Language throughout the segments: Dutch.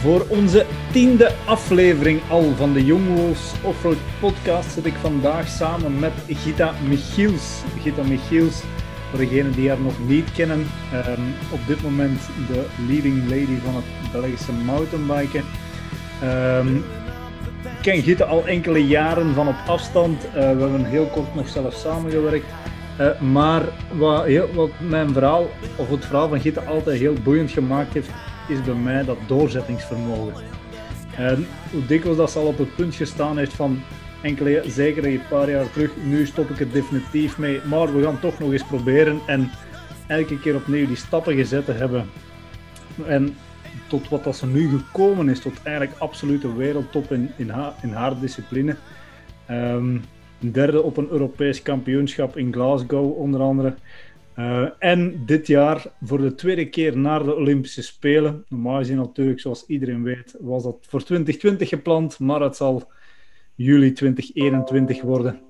voor onze tiende aflevering al van de Young Offroad Podcast zit ik vandaag samen met Gita Michiels. Gita Michiels, voor degenen die haar nog niet kennen, ehm, op dit moment de leading lady van het Belgische mountainbiken. Um, ik ken Gita al enkele jaren van op afstand. Uh, we hebben heel kort nog zelf samengewerkt. Uh, maar wat, wat mijn verhaal, of het verhaal van Gita altijd heel boeiend gemaakt heeft, is bij mij dat doorzettingsvermogen. En hoe dikwijls dat ze al op het punt gestaan heeft van enkele, zeker een paar jaar terug, nu stop ik er definitief mee, maar we gaan toch nog eens proberen en elke keer opnieuw die stappen gezet te hebben. En tot wat dat ze nu gekomen is, tot eigenlijk absolute wereldtop in, in, haar, in haar discipline. Um, derde op een Europees kampioenschap in Glasgow onder andere. Uh, en dit jaar voor de tweede keer naar de Olympische Spelen. Normaal gezien natuurlijk, zoals iedereen weet, was dat voor 2020 gepland, maar het zal juli 2021 worden.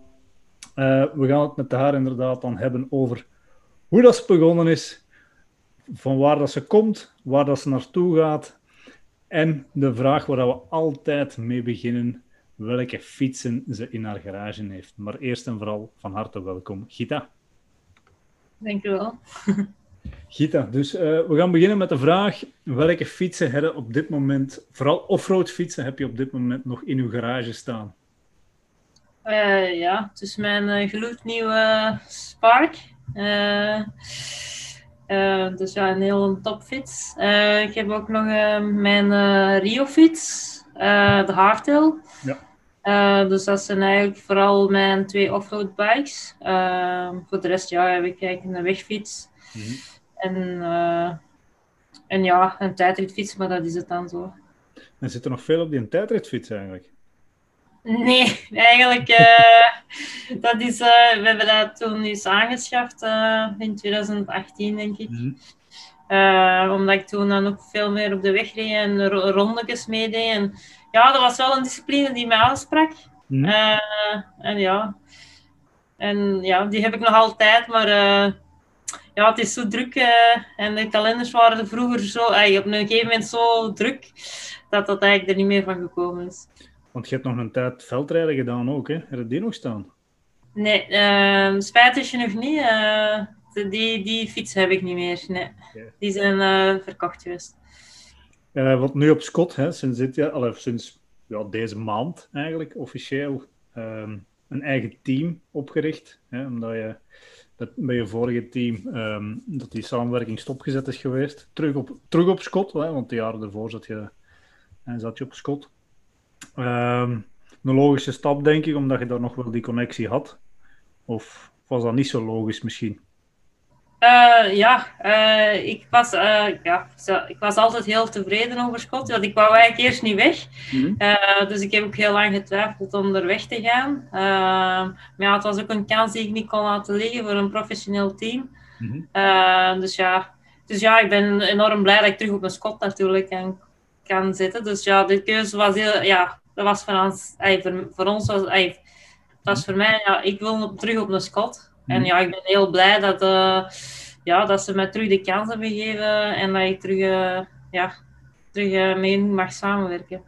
Uh, we gaan het met haar inderdaad dan hebben over hoe dat begonnen is, van waar dat ze komt, waar dat ze naartoe gaat en de vraag waar we altijd mee beginnen, welke fietsen ze in haar garage heeft. Maar eerst en vooral van harte welkom, Gita. Denk je wel. Gita, dus uh, we gaan beginnen met de vraag: welke fietsen hebben op dit moment, vooral offroad fietsen, heb je op dit moment nog in uw garage staan? Uh, ja, het is mijn uh, gloednieuwe Spark. dus ja, een heel topfiets. ik heb ook nog mijn Rio-fiets, de Hardtail. Ja. Uh, dus dat zijn eigenlijk vooral mijn twee offroad bikes. Uh, voor de rest ja, heb ik eigenlijk een wegfiets. Mm -hmm. En, uh, en ja, een tijdritfiets, maar dat is het dan zo. En zit er nog veel op die tijdritfiets eigenlijk? Nee, eigenlijk, dat is, we hebben dat toen eens aangeschaft in 2018, denk ik. Mm -hmm. omdat ik toen dan ook veel meer op de weg reed en rondetjes meedeed. En, ja, dat was wel een discipline die mij aansprak. Mm. Uh, en ja. En ja, die heb ik nog altijd, maar uh, ja, het is zo druk uh, en de kalenders waren vroeger zo, op een gegeven moment zo druk dat dat eigenlijk er niet meer van gekomen is. Want je hebt nog een tijd veldrijden gedaan ook, hè? Heb je die nog staan? Nee, uh, spijt is je nog niet. die, die fiets heb ik niet meer. Nee. Okay. Die zijn verkocht geweest. Uh, want nu op Scott, hè, sinds, dit jaar, sinds ja, deze maand eigenlijk officieel um, een eigen team opgericht. Hè, omdat je dat bij je vorige team um, dat die samenwerking stopgezet is geweest. Terug op, terug op Scott, hè, want de jaren ervoor zat je, zat je op Scott. Um, een logische stap, denk ik, omdat je daar nog wel die connectie had. Of was dat niet zo logisch misschien? Uh, ja, uh, ik, was, uh, ja, ik was altijd heel tevreden over Schot. Want ik wou eigenlijk eerst niet weg. Mm -hmm. dus ik heb ook heel lang getwijfeld om er weg te gaan. maar ja, het was ook een kans die ik niet kon laten liggen voor een professioneel team. Mm -hmm. dus, ja, dus ja, ik ben enorm blij dat ik terug op mijn Scot natuurlijk kan, kan zitten. Dus ja, de keuze was heel... Ja, dat was voor ons... Ay, voor, voor ons was... Ay, het was voor mij... Ja, ik wil terug op mijn Scot. En ja, ik ben heel blij dat, uh, ja, dat ze mij terug de kans hebben gegeven en dat ik terug, uh, ja, terug uh, mee mag samenwerken.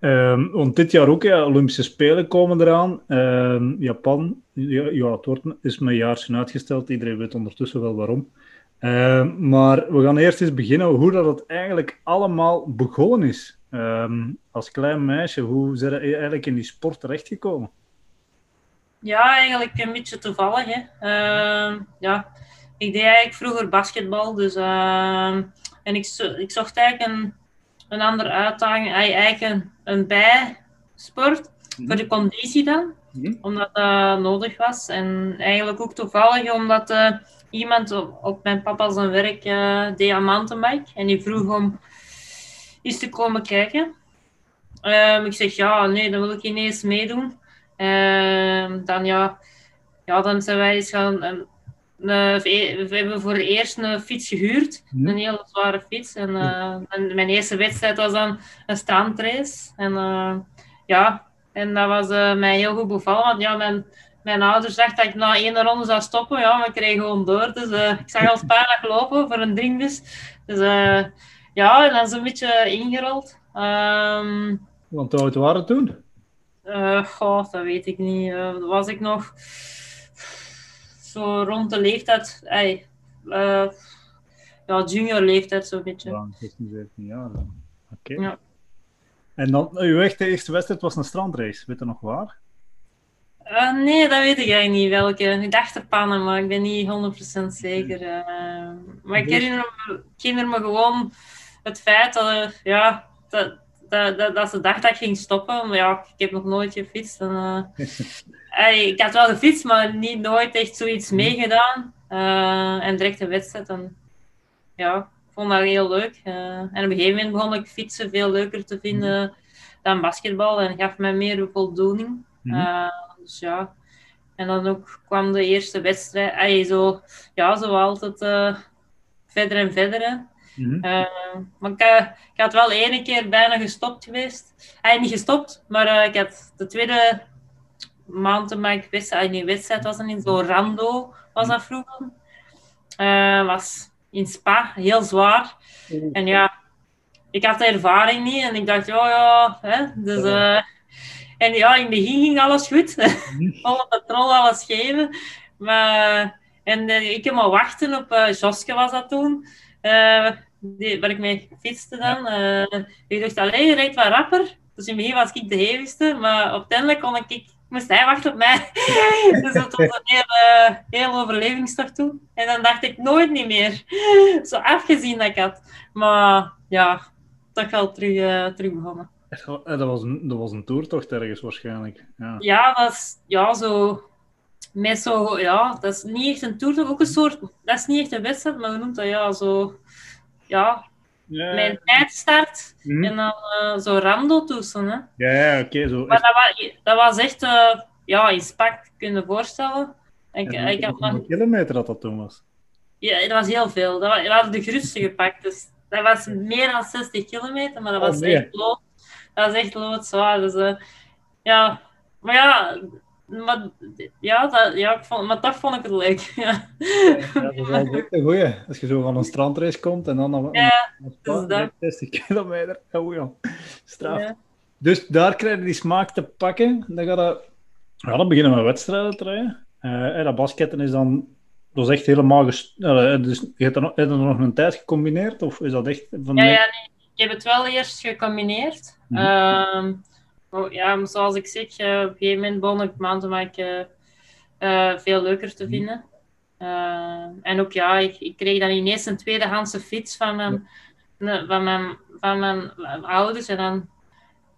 Um, want dit jaar ook, ja, Olympische Spelen komen eraan. Um, Japan, ja, ja, het wordt, is mijn jaarsje uitgesteld. Iedereen weet ondertussen wel waarom. Um, maar we gaan eerst eens beginnen hoe dat het eigenlijk allemaal begonnen is. als klein meisje, hoe zijn je eigenlijk in die sport terechtgekomen? Ja, eigenlijk een beetje toevallig. Hè. Uh, ja, ik deed eigenlijk vroeger basketbal. Dus, uh, en ik, ik zocht eigenlijk een, een andere uitdaging. Eigenlijk een, een bijsport mm. voor de conditie dan. Mm. Omdat dat nodig was. En eigenlijk ook toevallig omdat uh, iemand op, op, mijn papa zijn werk uh, deed aan mountainbike. En die vroeg om eens te komen kijken. Um, ik zeg ja, nee, dan wil ik ineens meedoen. Uh, dan, ja, ja, dan zijn wij eens gaan. Een, een, we hebben voor het eerst een fiets gehuurd, mhm. een hele zware fiets. En, uh, en, mijn eerste wedstrijd was dan een strandrace. En uh, ja, en dat was uh, mij heel goed bevallen. Want ja, mijn, mijn ouders dachten dat ik na één ronde zou stoppen. Ja, maar ik kreeg gewoon door. Dus ik zag al paarden lopen voor een dringbus. Dus ja, en dan is een beetje ingerold. Ehm, Want hoe oud waren toen? Uh, goh, dat weet ik niet. Uh, was ik nog zo rond de leeftijd, ey, uh, ja, junior leeftijd zo'n beetje. Ja, 16, 17 jaar. Oké. Okay. Ja. En dan, uw echte eerste wedstrijd was een strandrace, weet je nog waar? nee, dat weet ik eigenlijk niet welke. Ik dacht er pannen, maar ik ben niet 100% zeker. maar ik herinner, me, ik herinner me gewoon het feit dat, ja, dat, dat, dat, dat, ze dacht dat ik ging stoppen. Maar ja, ik heb nog nooit gefietst. En, uh, ik had wel gefietst, maar niet nooit echt zoiets mhm. meegedaan. Uh, en direct een wedstrijd. En, ja, ik vond dat heel leuk. Uh, en op een gegeven moment begon ik fietsen veel leuker te vinden mhm. dan basketbal. En gaf mij meer voldoening. Mm dus ja. En dan ook kwam de eerste wedstrijd. Ay, zo, ja, zo altijd verder en verder. Mm maar ik, uh, ik, had wel ene keer bijna gestopt geweest. Hij niet gestopt, maar uh, ik had de tweede mountainbike wedstrijd, niet wedstrijd was er niet, zo rando was dat vroeger. Was in Spa, heel zwaar. En ja, ik had de ervaring niet en ik dacht, ja, ja, hè, dus... en ja, in het begin ging alles goed. Volle patrol, alles geven. Maar, en ik heb maar wachten op uh, Joske was dat toen die, waar ik mee fietste dan. Uh, ik dacht, alleen je rijdt wat rapper. Dus in het begin was ik de hevigste, maar uiteindelijk kon ik, moest hij wachten op mij. dus dat was een hele, heel overlevingstocht toen. En dan dacht ik nooit niet meer. Zo afgezien dat ik had. Maar ja, toch wel terug, uh, terug begonnen. Dat was, een, dat was een toertocht ergens waarschijnlijk. Ja, ja dat is ja, zo met zo, ja, dat is niet echt een toertocht, ook een soort, dat is niet echt een wedstrijd, maar we noemen dat ja, zo, ja, ja. mijn tijdstart hm. en dan uh, zo rando tussen. Hè. Ja, ja oké. zo maar dat was, dat was echt, uh, ja, in spak kunnen voorstellen. Ik, ja, ik had nog... kilometer dat dat toen was? Ja, dat was heel veel. Dat was, we hadden de grootste gepakt, dus dat was meer dan 60 kilometer, maar dat oh, was echt lood. Dat was echt loodzwaar. Dus uh, ja, maar ja, maar, ja, dat, ja ik vond, maar dat vond ik het leuk. Ja, ja dat is wel een goeie. Als je zo van een strandrace komt en dan naar ja, 60 kilometer. Ja, straf. Dus daar krijg je die smaak te pakken. Dan, ga je, ja, dan beginnen we wedstrijden te rijden. Uh, en dat basketten is dan dat is echt helemaal... Gest... Uh, dus, je hebt er, nog, heb je er nog een tijd gecombineerd? Of is dat echt... Van ja, ja nee. ik heb het wel eerst gecombineerd. Mm -hmm. Oh, ja, zoals ik zeg, uh, op een gegeven moment begon ik mountainbiken uh, veel leuker te vinden. Uh, en ook ja, ik, ik, kreeg dan ineens een tweedehandse fiets van mijn, van mijn, van mijn ouders. En dan,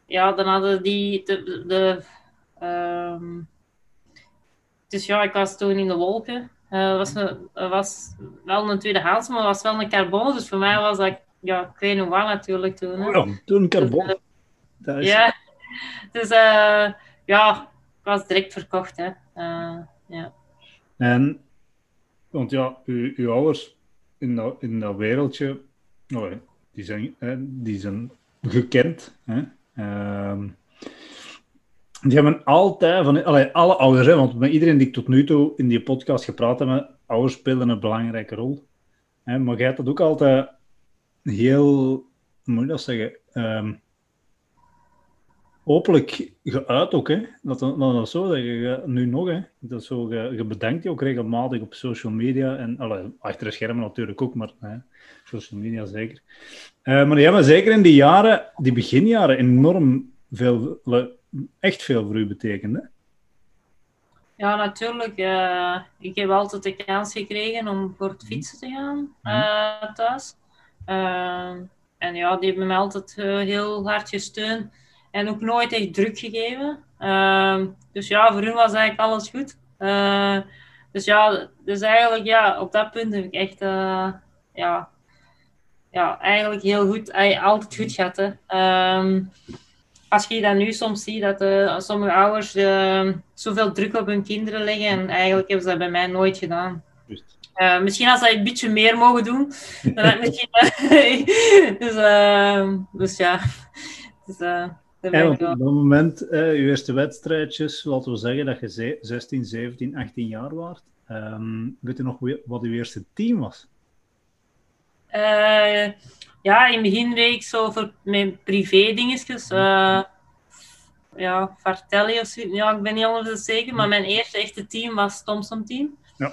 ja, dan hadden die de. de ehm, dus ja, ik was toen in de wolken. Het was, een, was wel een tweedehands, maar het was wel een carbon. Dus voor mij was dat, ja, ik weet nog wel natuurlijk toen. Hè. Oh ja, toen carbon. Dus, ja, dus uh, ja, ik was direct verkocht. Hè. Uh, ja. En, want ja, uw, ouders in dat, in dat wereldje, oh, die, zijn, die zijn gekend. Hè. Uh, die hebben altijd van allee, alle ouders, hè, want met iedereen die ik tot nu toe in die podcast gepraat heb, ouders spelen een belangrijke rol. Hè, maar jij hebt dat ook altijd heel, hoe moet dat zeggen? Um, openlijk geuit ook, hè. Dat, dat, dat zo, dat je nu nog, hè. Dat zo, je, je bedenkt je ook regelmatig op social media en allee, achter de schermen natuurlijk ook, maar hè, social media zeker. Uh, maar die hebben zeker in die jaren, die beginjaren, enorm veel, echt veel voor u betekend, hè? Ja, natuurlijk. Uh, ik heb altijd de kans gekregen om voor het mhm. fietsen te gaan uh, thuis. en ja, die hebben me altijd heel hard gesteund en ook nooit echt druk gegeven. Uh, dus ja, voor hun was eigenlijk alles goed. Uh, dus ja, dus eigenlijk ja, op dat punt heb ik echt uh, ja, ja, eigenlijk heel goed, altijd goed gehad. Hè. Um, als je dat nu soms ziet, dat uh, sommige ouders uh, zoveel druk op hun kinderen leggen en eigenlijk hebben ze dat bij mij nooit gedaan. Uh, misschien als zij een beetje meer mogen doen, dan misschien... dus, dus ja, dus, en op dat moment, uh, je eerste wedstrijdjes, laten we zeggen dat je 16, 17, 18 jaar was. Um, weet je nog wat uw eerste team was? Uh, ja, in het begin reed ik zo voor mijn privé dingetjes. Uh, ja, Vartelli of zo. Ja, ik ben niet anders zeker. Maar mijn eerste echte team was Thompson Team. Ja.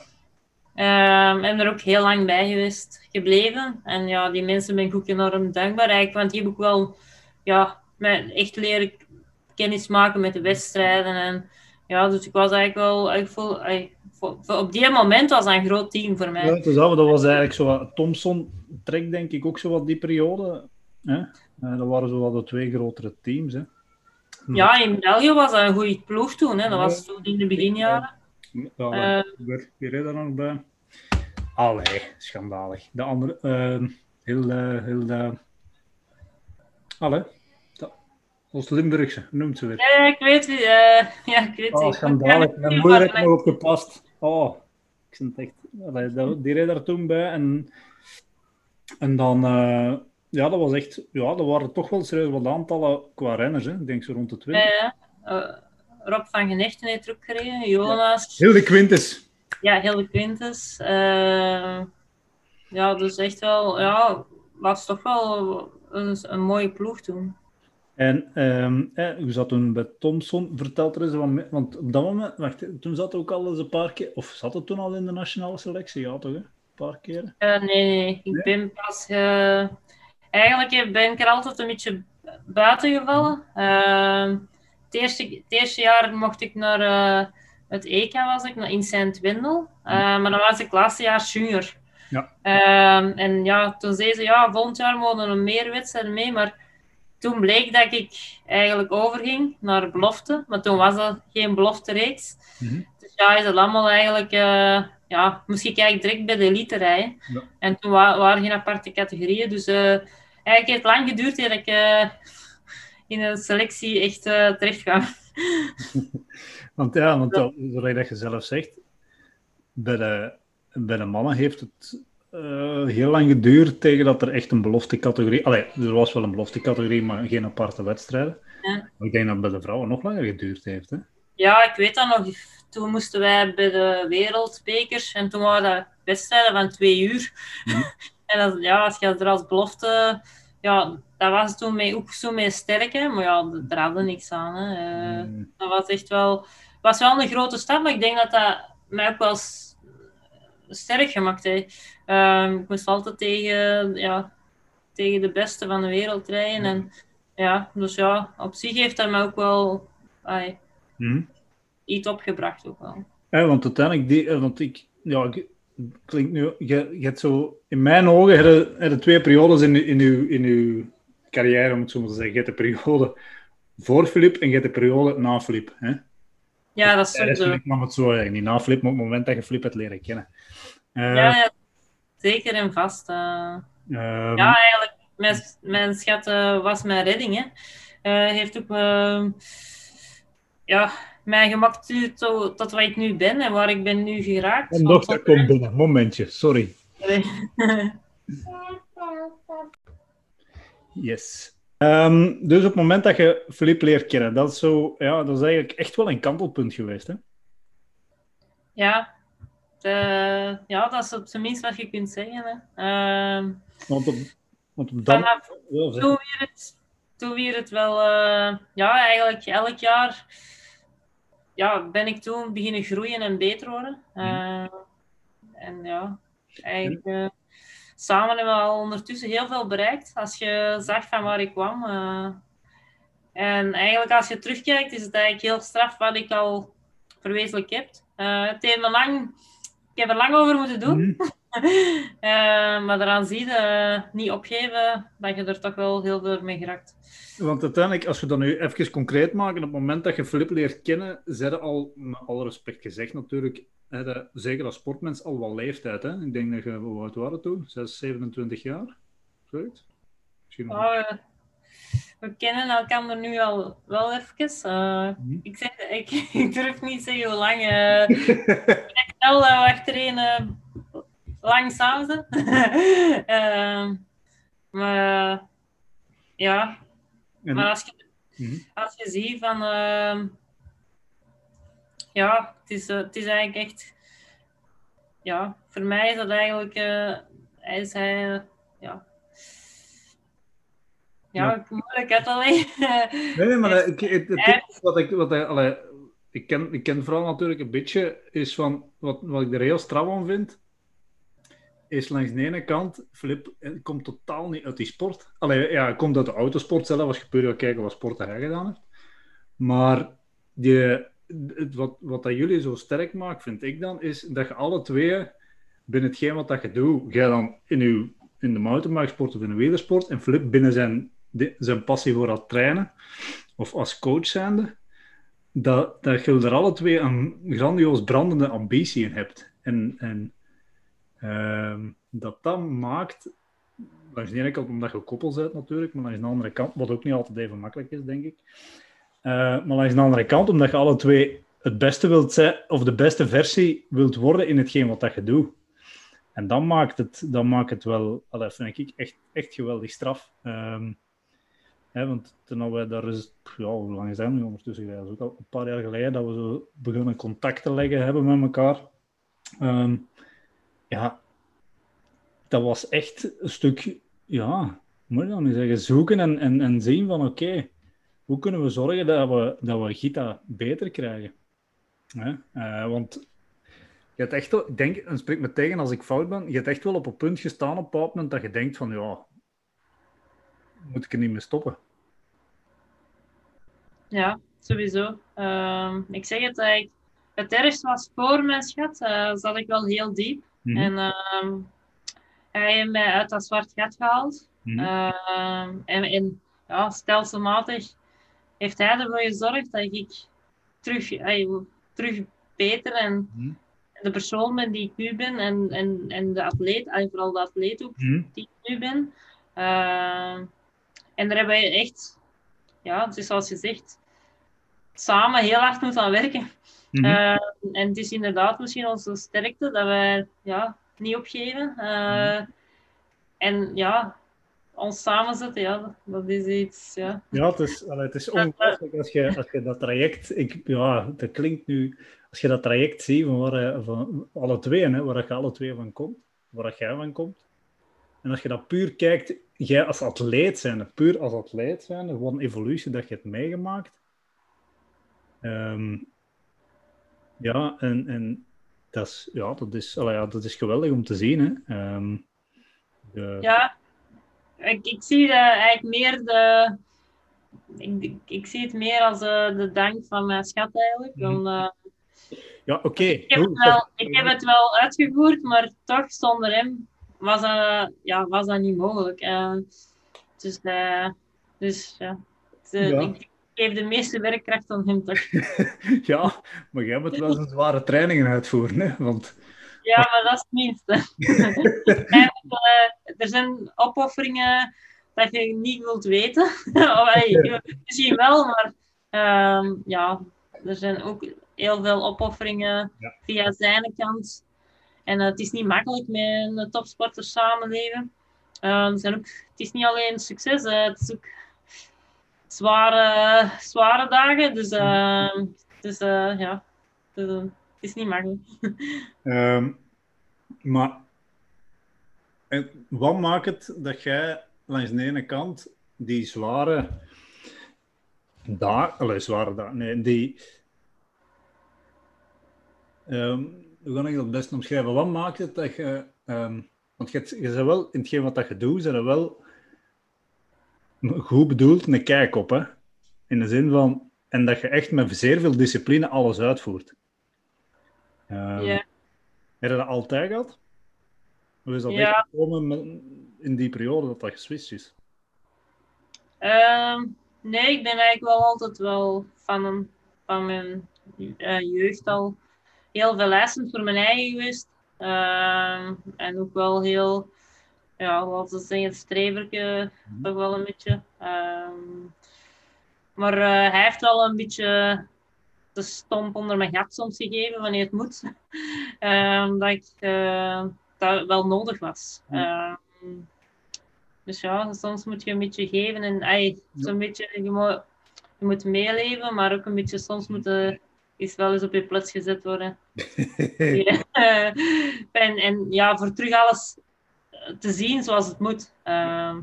Um, ben er ook heel lang bij geweest, gebleven. En ja, die mensen ben ik ook enorm dankbaar eigenlijk. Want die heb ik wel ja, echt leren kennis maken met de wedstrijden. En ja, dus ik was eigenlijk wel... Ik voel, op die moment was dat een groot team voor mij. Ja, dus dat, dat was eigenlijk zo wat... Thompson trekt denk ik ook zo wat die periode. Hè? Uh, dat waren zo wat de twee grotere teams. Hè? Ja, in België was dat een goede ploeg toen. Hè? Dat was toen in de beginjaren. Ja, uh, wie reed er nog bij? Allee, schandalig. De andere... Uh, heel... Uh, heel uh, allee. Als Limburgse, noemt ze weer. Ja, ik weet wie. Uh, ja, ik weet oh, schandalig. Mijn moeder heeft nog opgepast. Oh, ik vind het echt... Allee, die reed daar toen bij en... En dan... Uh, ja, dat was echt... Ja, er waren toch wel serieus wat aantallen qua renners. Hè. Ik denk zo rond de 20. Ja, ja. Uh, Rob van Genechten heeft er ook gereden. Jonas. Ja. Hilde Quintus. Ja, Hilde Quintus. Uh, ja, dus echt wel... Ja, was toch wel een, een mooie ploeg toen. En um, eh, hoe zat toen bij Thompson? Vertelt er eens wat mee, Want op dat moment, wacht, toen zat ook al eens een paar keer, of zat het toen al in de nationale selectie? Ja, toch? Hè? Een paar keer? Uh, nee, nee, ik nee? ben pas. Uh, eigenlijk ben ik er altijd een beetje buiten gevallen. Uh, het, eerste, het eerste jaar mocht ik naar uh, het EK, was ik, naar in Sint-Wendel. Uh, maar dan was ik laatste jaar junior. Ja. Uh, en ja, toen zei ze, ja, volgend jaar mogen er meer wedstrijden mee, maar toen bleek dat ik eigenlijk overging naar belofte, maar toen was dat geen belofte reeks. Mm -hmm. Dus ja, is het allemaal eigenlijk, uh, ja, moest ik eigenlijk direct bij de elite rijden. Ja. En toen wa waren geen aparte categorieën, dus uh, eigenlijk heeft het lang geduurd dat ik uh, in een selectie echt terecht kwam. want ja, want zoals je zelf zegt, bij de, bij de mannen heeft het uh, heel lang geduurd tegen dat er echt een belofte categorie... Allee, er was wel een belofte categorie, maar geen aparte wedstrijden. Ja. Maar ik denk dat het bij de vrouwen nog langer geduurd heeft. Hè? Ja, ik weet dat nog. Toen moesten wij bij de wereldbekers en toen waren dat wedstrijden van twee uur. Mm. en dat, ja, als je er als belofte... Ja, dat was toen mee, ook zo mee sterk, hè. maar ja, daar hadden niks aan. Hè. Uh, Mm. Dat was echt wel... was wel een grote stap, maar ik denk dat dat mij ook wel sterk gemaakt heeft. Um, ik moest altijd tegen, ja, tegen de beste van de wereld rijden. En ja, dus ja, op zich heeft dat me ook wel ay, Mm. iets opgebracht. Ook wel. Ja, want uiteindelijk, die, eh, want ik, ja, ik, klinkt nu, je, je hebt zo, in mijn ogen, heb je, heb je twee periodes in, in, uw, in uw carrière, om het zo maar te zeggen. Je hebt de periode voor Filip en je hebt de periode na Filip. Hè? Ja, dat is zo. Ik mag het zo zeggen, niet na Filip, maar op het moment dat je Filip hebt leren kennen. Eh, Ja, ja, zeker en vast. eh. ehm, Ja, eigenlijk, mijn, mijn schat was mijn redding. Hè. Eh, heeft ook eh, ja, mij gemaakt tot, tot, tot waar ik nu ben en waar ik ben nu geraakt. Mijn dochter komt binnen, momentje, sorry. Yes. Ehm, dus op het moment dat je Filip leert kennen, dat is, zo, ja, dat is eigenlijk echt wel een kantelpunt geweest. Hè? ja, de- ja, dat is op zijn minst wat je kunt zeggen. Hè. Ehm, Want op, want op dat... vanaf Ja, zeg- toen weer het, toen weer het wel, eh, ja, eigenlijk elk jaar ja, ben ik toen beginnen groeien en beter worden. Eh, En ja, eigenlijk eh, samen hebben we al ondertussen heel veel bereikt. Als je zag van waar ik kwam. eh. en eigenlijk als je terugkijkt, is het eigenlijk heel straf wat ik al verwezenlijk heb. Eh, het heeft me lang, heb er lang over moeten doen. Mhm. Eh, maar daaraan zie je eh, niet opgeven dat je er toch wel heel veel mee geraakt. Want uiteindelijk, als we dat nu even concreet maken, op het moment dat je Filip leert kennen, zijn al, met alle respect gezegd natuurlijk, de- zeker als sportmens, al wel leeftijd. Hè? Ik denk dat je, hoe oud waren toen? 6, 27 jaar? Zoiets? Misschien nog. Oh, we kennen elkaar nu al wel even. Eh, Mhm. ik, zeg, ik, ik durf niet zeggen hoe lang. eh ik wel dat we achtereen eh, lang samen zijn. Ehm, maar ja, En- maar als je, Mhm. als je ziet van... ehm, ja, het is, het is eigenlijk echt... Ja, voor mij is dat eigenlijk... hij is hij... ja, ja, moeilijk het alleen. Nee, maar het, het, het, wat ik, wat ik, allee, ik, ken, ik ken vooral natuurlijk een beetje, is van, wat, wat ik er heel strak aan vind, is langs de ene kant, Flip komt totaal niet uit die sport. Allee, ja, komt uit de autosport zelf, als je puur wil kijken wat sport hij gedaan heeft. Maar die, wat, wat dat jullie zo sterk maakt, vind ik dan, is dat je alle twee binnen hetgeen wat dat je doet, jij dan in, uw, in de mountainbikesport of in de wielersport, en Flip binnen zijn, zijn passie voor het trainen, of als coach zijnde, dat, dat je er alle twee een grandioos brandende ambitie in hebt. En, en uh, dat dat maakt, langs de ene kant omdat je koppel bent natuurlijk, maar langs de andere kant, wat ook niet altijd even makkelijk is, denk ik. Uh, maar langs de andere kant, omdat je alle twee het beste wilt zijn, of de beste versie wilt worden in hetgeen wat dat je doet. En dan maakt het, dan maakt het wel, dat vind ik echt, echt geweldig straf. Um, hè, want toen we daar is, ja, hoe lang is dat nu ondertussen? Dat is ook al een paar jaar geleden dat we zo begonnen contact te leggen hebben met elkaar. Um, ja, dat was echt een stuk, ja, moet je dan niet zeggen, zoeken en, en, en zien van oké, hoe kunnen we zorgen dat we, dat we Gita beter krijgen? Uh, want je hebt echt, ik denk, en spreek me tegen als ik fout ben, je hebt echt wel op een punt gestaan op een moment dat je denkt van ja, moet ik er niet meer stoppen? Ja, sowieso. Uh, ik zeg het eigenlijk, het ergste was voor mijn schat, uh, zat ik wel heel diep. Mm -hmm. En uh, hij heeft mij uit dat zwart gat gehaald. Mm -hmm. en, en ja, stelselmatig heeft hij ervoor gezorgd dat ik terug, terug beter en mm -hmm. de persoon ben die ik nu ben en, en, en de atleet, en vooral de atleet ook die ik nu ben. En daar hebben we echt, ja, dus zoals je zegt, samen heel hard moeten aan werken. Mm -hmm. uh, en het is inderdaad misschien onze sterkte dat wij ja, niet opgeven. Uh, mm. En ja, ons samenzetten, ja, dat is iets. Ja, ja het is, het is ongelooflijk als je, als je dat traject. Ik, ja, dat klinkt nu. Als je dat traject ziet van, waar, van alle twee, hè, waar je alle twee van komt, waar jij van komt. En als je dat puur kijkt, jij als atleet zijn, puur als atleet zijn, gewoon een evolutie dat je hebt meegemaakt. Um, ja, en, en dat, is, ja, dat, is, allee, ja, dat is geweldig om te zien. Hè. Um, de... Ja, ik, ik zie uh, eigenlijk meer de. Ik, ik zie het meer als uh, de dank van mijn schat eigenlijk. Dan, uh, ja, oké. Okay. Ik, heb het wel, ik heb het wel uitgevoerd, maar toch zonder hem was, dat, ja, was dat niet mogelijk. dus, dus ja. Dus, ja. Ik, geef de meeste werkkracht aan hem toch. ja, maar jij moet wel eens zware trainingen uitvoeren, hè? Want... Ja, maar dat is het minste. uh, er zijn opofferingen dat je niet wilt weten. Misschien wel, maar uh, ja, er zijn ook heel veel opofferingen ja. via zijn kant. En uh, het is niet makkelijk met een topsporter samenleven. zijn ook, het is niet alleen succes, het is ook zware, zware dagen. Dus, dus ja, dus, uh, het is niet makkelijk. um, maar wat maakt het dat jij langs de ene kant die zware dagen, zware dagen, nee, die. Um, hoe kan ik dat het best omschrijven? Wat maakt het dat je. Um, want je, je bent wel in hetgeen wat dat je doet, zijn wel goed bedoeld een kijk op, hè? In de zin van, en dat je echt met zeer veel discipline alles uitvoert. Um, yeah. Heb je dat altijd gehad? Of is dat echt gekomen in die periode dat dat geswitcht is? Um, nee, ik ben eigenlijk wel altijd wel van, een, van mijn uh, jeugd al heel veel lessen voor mijn eigen geweest. Uh, en ook wel heel ja, laten we zeggen, streverke mm toch wel een beetje. Um, maar uh, hij heeft wel een beetje de stomp onder mijn gat soms gegeven wanneer het moet. um, dat ik uh, dat wel nodig was. Mm um, dus ja, soms moet je een beetje geven en ay, zo'n beetje, je moet, je moet meeleven, maar ook een beetje soms moet je is wel eens op je plaats gezet worden. ja. en, en ja, voor terug alles te zien zoals het moet. Uh, uh,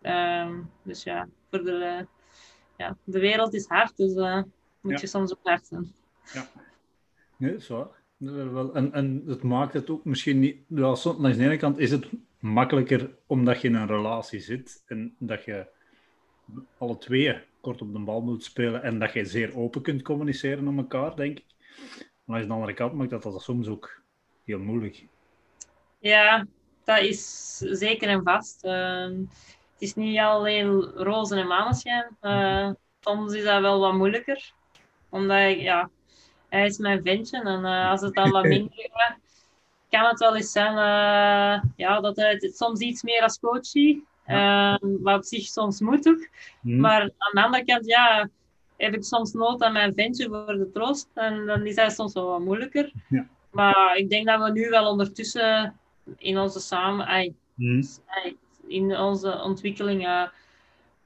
Ehm, dus ja, voor de, ja, de wereld is hard, dus moet je soms ook hard zijn. Ja, nee, dat is waar. En, en het maakt het ook misschien niet... Wel, aan de ene kant is het makkelijker omdat je in een relatie zit en dat je alle twee kort op de bal moet spelen en dat je zeer open kunt communiceren met elkaar, denk ik. Maar aan de andere kant maakt dat, dat soms ook heel moeilijk. Ja, dat is zeker en vast. Ehm, het is niet alleen rozen en maneschijn. Uh, soms is dat wel wat moeilijker. Omdat ik, ja, hij is mijn ventje. En uh, als het dan wat minder gaat, kan het wel eens zijn uh, ja, dat hij het soms iets meer als coach ziet. Ja. Ehm, wat op zich soms moet. Mhm. Maar aan de andere kant, ja, heb ik soms nood aan mijn ventje voor de troost. En dan is hij soms wel wat moeilijker. Ja. Maar ik denk dat we nu wel ondertussen in onze samen, mm. in onze ontwikkeling uh,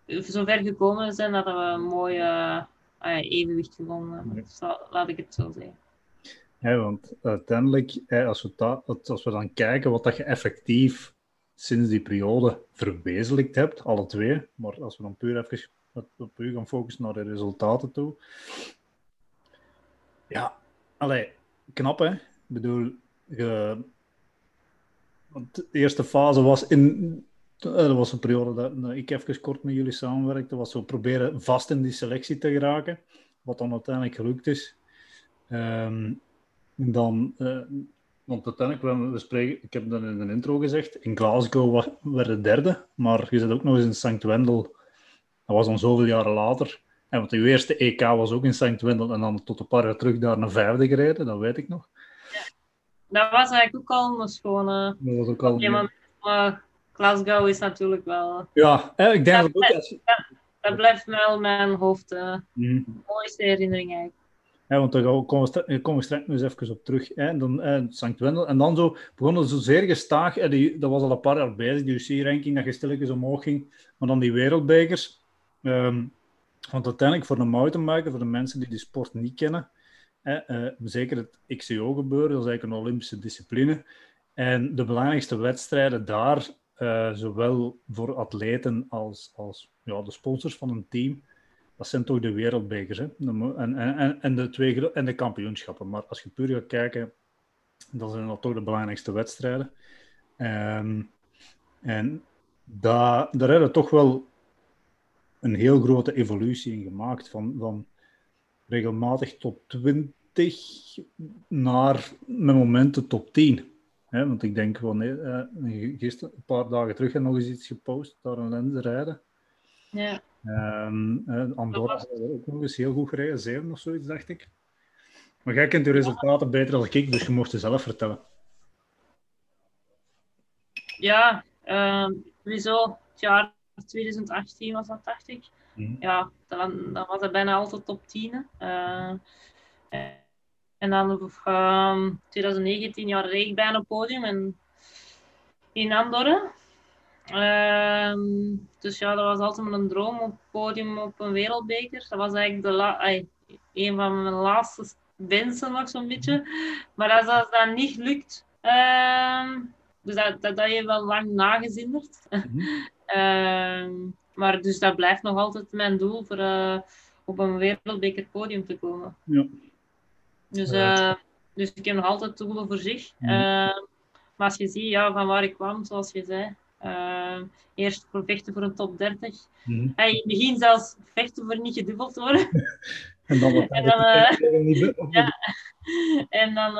zover gekomen zijn dat we een mooi uh, evenwicht gevonden hebben. Dus laat ik het zo zeggen. Ja, want uiteindelijk, als we, als we dan kijken wat dat je effectief sinds die periode verwezenlijkt hebt, alle twee, maar als we dan puur even op gaan focussen naar de resultaten toe. Ja, allee, knap hè. Ik bedoel, want de eerste fase was in. Eh, dat was een periode dat ik even kort met jullie samenwerkte. was zo proberen vast in die selectie te geraken. Wat dan uiteindelijk gelukt is. Um, dan, uh, want uiteindelijk, we spreken, ik heb dat in de intro gezegd, in Glasgow werd de derde, maar je zit ook nog eens in St. Wendel. Dat was dan zoveel jaren later. En want de eerste EK was ook in St. Wendel en dan tot een paar jaar terug daar naar vijfde gereden, dat weet ik nog dat was eigenlijk ook al een schone. Dat was ook al. Ja, maar, Glasgow is natuurlijk wel. Ja, ik denk dat, dat, ook, dat, blijft wel mijn hoofd. Uh, mooiste herinnering eigenlijk. Ja, want daar we, komen we straks eens even op terug. Hè. Dan, eh, St. Wendel. En dan zo begonnen zo zeer gestaag. Hè, die, dat was al een paar jaar bezig, die UC-ranking, dat je stilletjes omhoog ging. Maar dan die wereldbekers. Um, want uiteindelijk voor de mountainbiker, voor de mensen die die sport niet kennen, uh, zeker het XCO-gebeuren, dat is eigenlijk een Olympische discipline. En de belangrijkste wedstrijden daar, uh, zowel voor atleten als, als ja, de sponsors van een team, dat zijn toch de wereldbekers. Hè? En, en, en, de twee, en de kampioenschappen. Maar als je puur gaat kijken, dan zijn dat toch de belangrijkste wedstrijden. Um, en daar, daar hebben we toch wel een heel grote evolutie in gemaakt. Van, van regelmatig top 20 naar mijn momenten top 10. want ik denk van, uh, gisteren, een paar dagen terug, heb nog eens iets gepost, daar een lens rijden. Ja. Um, Andorra is ook nog eens heel goed gereden, 7 of zoiets, dacht ik. Maar jij kent de resultaten beter dan ik, dus je mocht het zelf vertellen. Ja, sowieso het jaar 2018 was dat, dacht ik. Mhm. Ja, dan, dan was het bijna altijd top 10. Uh, en dan um, 2019 jaar reed ik bijna op podium en, in Andorra. Uh, dus ja, dat was altijd mijn droom op podium op een wereldbeker. Dat was eigenlijk de la een van mijn laatste wensen nog zo'n beetje. Maar als dat dan niet lukt, uh, dus dat, dat, wel lang nagezinderd. Mm Maar dus dat blijft nog altijd mijn doel voor uh, op een wereldbeker podium te komen. Ja. Dus, uh, dus ik heb nog altijd doelen voor zich. Mm. Uh, maar als je ziet ja, van waar ik kwam, zoals je zei. Eerst voor vechten voor een top 30. Mm. En in het begin zelfs vechten voor niet gedubbeld worden. en dan, en dan, ja. en dan,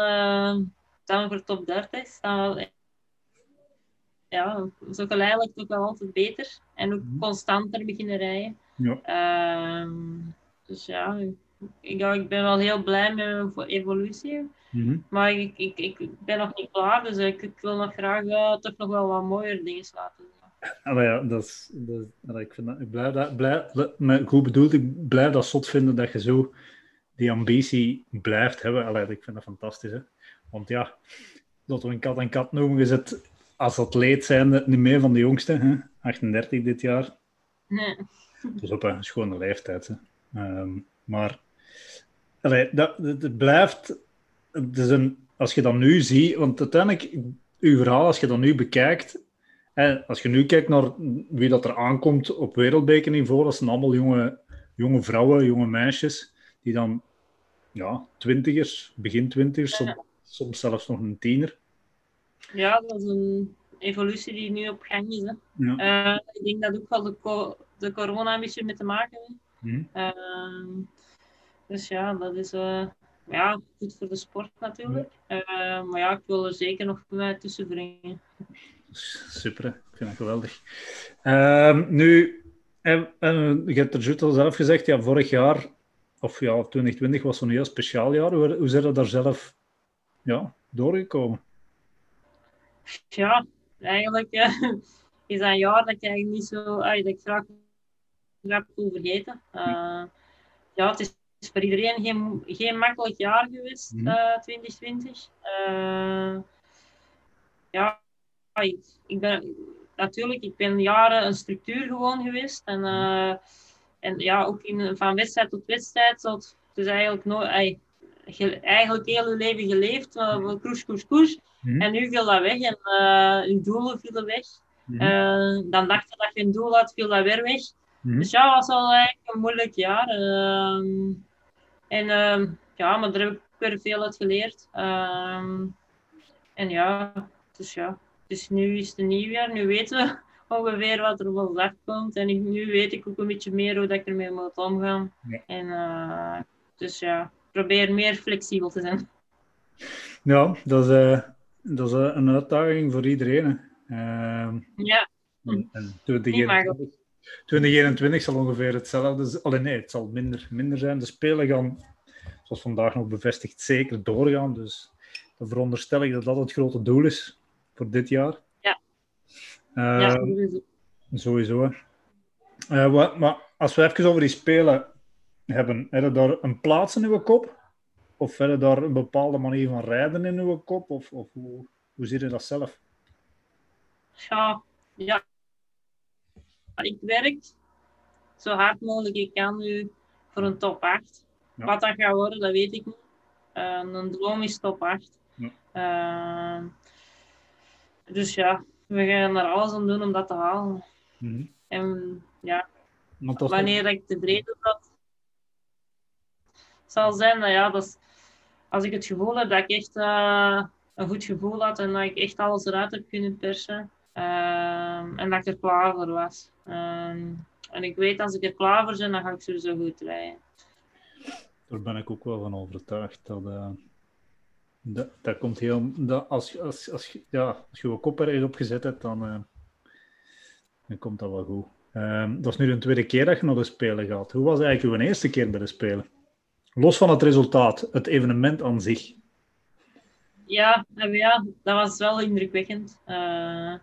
dan voor top 30. Dan ja, zo geleidelijk toch wel altijd beter. En ook mhm. constanter beginnen rijden. Ja. Uh, dus ja, ik, ik ben wel heel blij met mijn evolutie. Mhm. Maar ik, ik, ik ben nog niet klaar, dus ik, ik wil nog graag uh, toch nog wel wat mooier dingen laten Ah, ja, dat is, dat, ik, vind dat, ik blijf dat, blijf, goed bedoeld, ik blijf dat zot vinden dat je zo die ambitie blijft hebben. Allee, ik vind dat fantastisch. Hè? Want ja, dat we een kat en kat noemen, is het als atleet zijn niet meer van de jongste, hè? 38 dit jaar. Nee. Dus op een schone leeftijd. Hè? Ehm, maar allee, dat, het blijft. Is een, als je dat nu ziet, want uiteindelijk, uw verhaal, als je dat nu bekijkt, En als je nu kijkt naar wie dat er aankomt op wereldbekerniveau, dat zijn allemaal jonge, jonge vrouwen, jonge meisjes, die dan ja, twintigers, begin twintigers, soms, soms zelfs nog een tiener. Ja, dat is een evolutie die nu op gang is. Hè. Ja. Eh, ik denk dat ook wel de, co de corona een beetje mee te maken heeft. Mhm. Ehm, dus ja, dat is eh, ja, goed voor de sport natuurlijk. Eh, maar ja, ik wil er zeker nog mij tussen brengen. Super, ik vind dat geweldig. Ehm, nu, en, en, je hebt er juist al zelf gezegd, ja, vorig jaar, of ja, 2020 was zo'n heel speciaal jaar. Hoe, hoe zijn er daar zelf ja, doorgekomen? Ja, eigenlijk eh, is dat een jaar dat ik eigenlijk niet zo, ay, dat ik graag, graag wil vergeten. Ja, het is voor iedereen geen, geen makkelijk jaar geweest, Mhm. eh 2020. Eh, ja, ik, ik ben natuurlijk, ik ben jaren een structuur gewoon geweest. En, eh, en ja, ook in, van wedstrijd tot wedstrijd. Tot, dus eigenlijk, nooit, eigenlijk heel je leven geleefd. Uh, koers, koers, koers. Mhm. En nu viel dat weg en je doelen vielen weg. Mhm. Dan dacht je dat je een doel had, viel dat weer weg. Mhm. Dus ja, het was wel eigenlijk een moeilijk jaar. Ehm, en ehm, ja, maar daar heb ik weer veel uit geleerd. Ehm, en ja, dus ja. Dus nu is het een nieuw jaar. Nu weten we ongeveer wat er op ons afkomt. En ik- nu weet ik ook een beetje meer hoe dat ik ermee moet omgaan. Ja. En eh, dus ja, probeer meer flexibel te zijn. Ja, dat is, eh, dat is eh, een uitdaging voor iedereen. Ehm, Ja, en, en 2021, 2021 zal ongeveer hetzelfde zijn. Alleen nee, het zal minder, minder zijn. De Spelen gaan, zoals vandaag nog bevestigd, zeker doorgaan. Dus dan veronderstel ik dat dat het grote doel is voor dit jaar. Ja. Eh, ja, Sowieso. hè. Eh, wat, maar als we even over die Spelen hebben, heb je daar een plaats in uw kop? Of heb je daar een bepaalde manier van rijden in uw kop? Of, of hoe, hoe zie je dat zelf? Ja, ja. Ik werk zo hard mogelijk ik kan nu voor een top 8. Ja. Wat dat gaat worden, dat weet ik niet. Eh, een droom is top 8. Ja. Eh, dus ja, we gaan er alles aan doen om dat te halen. Mhm. En ja, wanneer ik tevreden dat zal zijn, nou ja, dat is, als ik het gevoel heb dat ik echt eh, een goed gevoel had en dat ik echt alles eruit heb kunnen persen ehm, en dat ik er klaar voor was. Ehm, en ik weet als ik er klaar voor ben, dan ga ik sowieso goed rijden. Daar ben ik ook wel van overtuigd. Dat, eh, dat, dat komt heel... Dat als, als, als, je- ja, als je je kop ergens op gezet hebt, dan, eh, dan komt dat wel goed. Ehm, dat is nu de tweede keer dat je naar de Spelen gaat. Hoe was eigenlijk uw eerste keer bij de Spelen? Los van het resultaat, het evenement aan zich. Ja, ja, dat was wel indrukwekkend. Eh,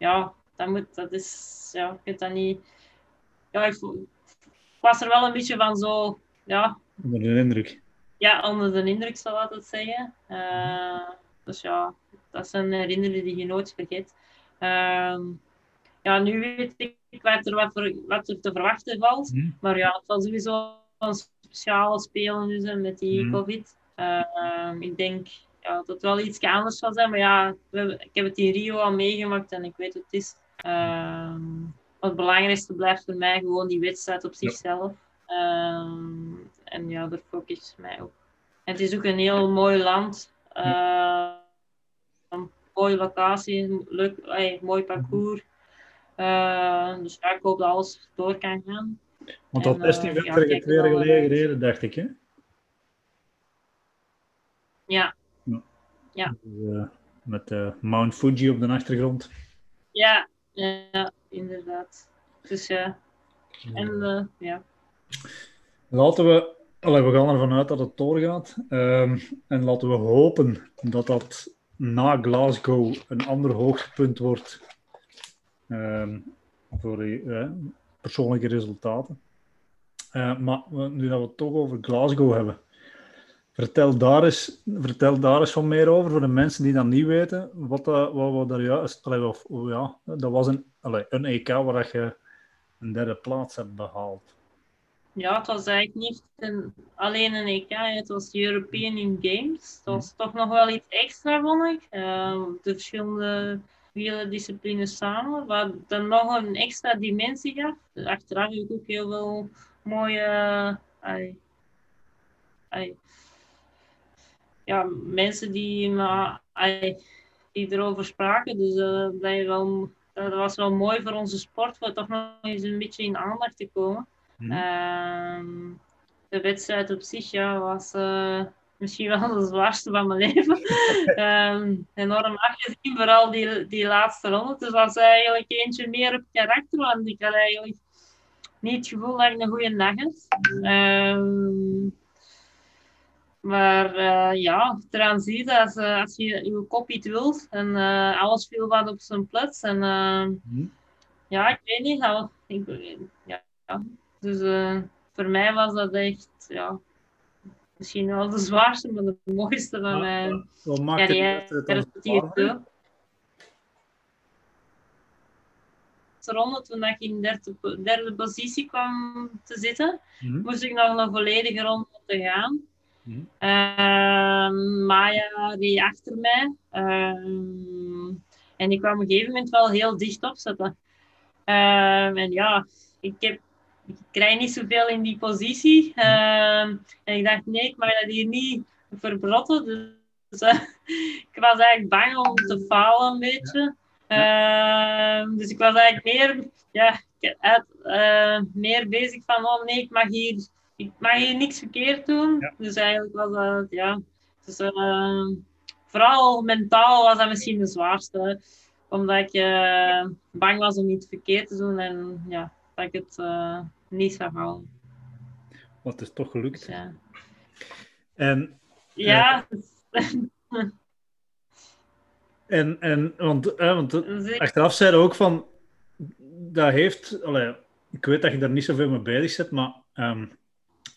ja, dat, moet, dat is... Ja, ik weet dat niet... Ja, ik, was er wel een beetje van zo... Ja, Onder de indruk. ja, onder de indruk, zal ik het zeggen. Eh, dus ja, dat zijn herinneringen die je nooit vergeet. Ehm, ja, nu weet ik wat er, wat, er, wat er te verwachten valt. Mhm. Maar ja, het was sowieso een speciale spelen dus, met die Mhm. COVID. Ehm, ik denk ja, dat het wel iets anders zal zijn. Maar ja, we ik heb het in Rio al meegemaakt en ik weet wat het is. Ehm, het belangrijkste blijft voor mij gewoon die wedstrijd op zichzelf. Ehm, en ja, daar focus mij op. En het is ook een heel mooi land. Eh, een mooie locatie, leuk, mooi parcours. Eh, dus ja, ik hoop dat alles door kan gaan. Want dat En, best eh, er kijk twee jaar geleden gereden, dacht ik. Hè? Ja, Dus, eh, met eh, Mount Fuji op de achtergrond. ja, ja inderdaad. Dus ja, en eh, ja. Laten we, allee, we gaan ervan uit dat het doorgaat. Ehm, en laten we hopen dat dat na Glasgow een ander hoogtepunt wordt ehm, voor die persoonlijke resultaten. Maar nu dat we het toch over Glasgow hebben, vertel daar eens, vertel daar eens van meer over voor de mensen die dat niet weten. Wat, dat, wat, wat daar juist, allee, of, ja, dat was een, allee, een EK waar dat je een derde plaats hebt behaald. Ja, het was eigenlijk niet een, alleen een EK, het was European in Games. Het was toch nog wel iets extra, vond ik. Eh, de verschillende vele disciplines samen, wat dan nog een extra dimensie gaf. Dus achteraf heb ik ook heel veel mooie ai, ai, ja, mensen die, me, ai, die erover spraken. Dus uh, dat, wel, dat was wel mooi voor onze sport, voor toch nog eens een beetje in aandacht te komen. Mm. de wedstrijd op zich ja, was uh, misschien wel de zwaarste van mijn leven. um, enorm afgezien, vooral die, die laatste ronde. Dus was eigenlijk eentje meer op karakter, want ik had eigenlijk niet het gevoel dat ik een goede dag had. Um, maar uh, ja, transiet, als, uh, als je je kop iets wilt en uh, alles viel wat op zijn plaats. En mm. ja, ik weet niet, al, ik, ja, dus voor mij was dat echt, ja, misschien wel de zwaarste, maar de mooiste van mijn carrière. ronde, toen ik in derde, derde positie kwam te zitten, mm moest ik nog een volledige ronde te gaan. Mm -hmm. Maya die achter mij. Uh, en ik kwam op een gegeven moment wel heel dicht opzetten. Uh, en ja, ik, heb, ik krijg niet zoveel in die positie. Uh, en ik dacht, nee, ik mag dat hier niet verbrotten. Dus uh, ik was eigenlijk bang om te falen een beetje. Ja. Uh, dus ik was eigenlijk meer, ja, uit, uh, meer bezig van, oh nee, ik mag hier, ik mag hier niks verkeerd doen. Ja. Dus eigenlijk was dat, ja. Dus, uh, vooral mentaal was dat misschien de zwaarste. Omdat ik uh, bang was om iets verkeerd te doen en ja, dat ik het uh, niet zou halen. Wat is toch gelukt. Ja. En, ja. En, en want, eh, want achteraf zeiden ook van, dat heeft, allee, ik weet dat je daar niet zoveel mee bezig zit, maar um,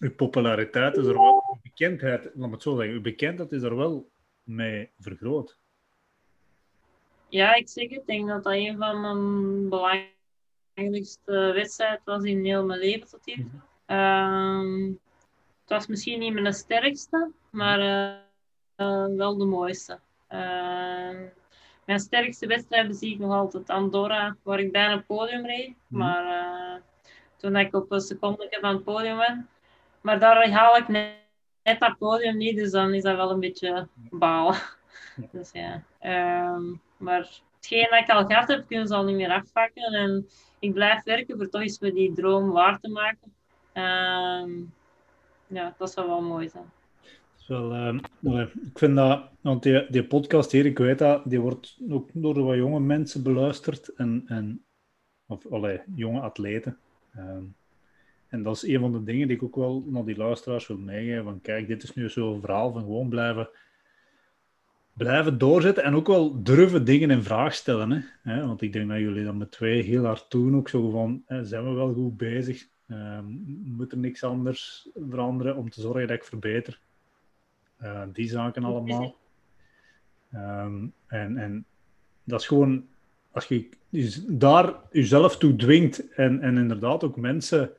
uw populariteit is er wel, uw bekendheid, laat me het zo zeggen, uw bekendheid is er wel mee vergroot. Ja, ik zeg het. Ik denk dat dat een van mijn belangrijkste wedstrijden was in heel mijn leven tot hier. Mm -hmm. het was misschien niet mijn sterkste, maar uh, uh, wel de mooiste. Uh, mijn sterkste wedstrijd zie ik nog altijd Andorra, waar ik bijna het podium reed. Mm. Maar uh, toen ik op een seconde van het podium ben. Maar daar haal ik net, net dat podium niet, dus dan is dat wel een beetje balen. dus ja. Um, maar hetgeen dat ik al gehad heb, kunnen ze al niet meer afpakken. En ik blijf werken voor toch eens met die droom waar te maken. Um, ja, dat zou wel mooi zijn wel, uh, ik vind dat, want die, die podcast hier, ik weet dat, die wordt ook door wat jonge mensen beluisterd en, en of allee, jonge atleten. En dat is een van de dingen die ik ook wel naar die luisteraars wil meegeven. Van kijk, dit is nu zo'n verhaal van gewoon blijven, blijven doorzetten en ook wel durven dingen in vraag stellen. Hè? Want ik denk dat jullie dat met twee heel hard doen. Ook zo van, hè, zijn we wel goed bezig? Uh, moet er niks anders veranderen om te zorgen dat ik verbeter? Uh, die zaken allemaal. Um, en, en dat is gewoon, als je daar jezelf toe dwingt en, en inderdaad ook mensen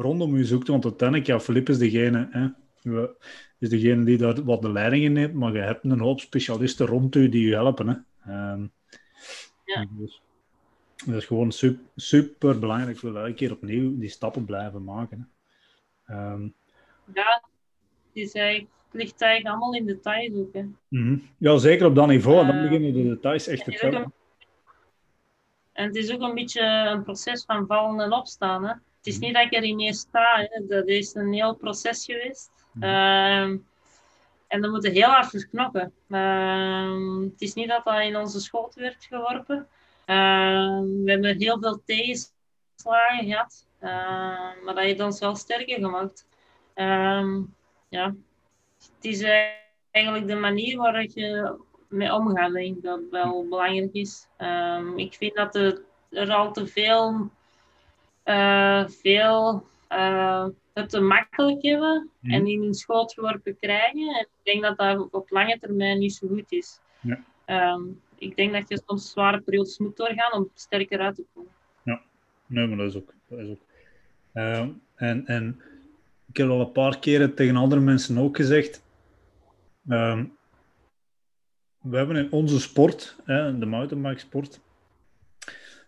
rondom je zoekt, want uiteindelijk, ja, Filip is degene, hè, is degene die daar wat de leiding in neemt, maar je hebt een hoop specialisten rond u die je helpen. Hè. Um, ja. Dus, dat is gewoon super, super belangrijk. Ik wil elke keer opnieuw die stappen blijven maken. Hè. Um, ja, die zei het ligt eigenlijk allemaal in details ook. Hè. Mm Ja, zeker op dat niveau. Uh, dan beginnen de details echt te tellen. En het is ook een beetje een proces van vallen en opstaan. Hè. Het is mhm. niet dat ik er ineens sta. Hè. Dat is een heel proces geweest. Mm uh, en dan moeten heel hard voor knokken. Uh, het is niet dat dat in onze schoot werd geworpen. Uh, we hebben heel veel tegenslagen gehad. Ehm, maar dat heeft ons wel sterker gemaakt. ja, het is eigenlijk de manier waarop je mee omgaat, denk ik, dat wel belangrijk is. Um, ik vind dat er, er al te veel, uh, veel uh, het te makkelijk hebben mm. en in hun schoot geworpen krijgen. En ik denk dat dat op lange termijn niet zo goed is. Ja. Um, ik denk dat je soms zware periodes moet doorgaan om sterker uit te komen. Ja, nee, maar dat is ook. Dat is ook. Uh, en, en ik heb al een paar keren tegen andere mensen ook gezegd. Um, we hebben in onze sport, hè, de mountainbike sport,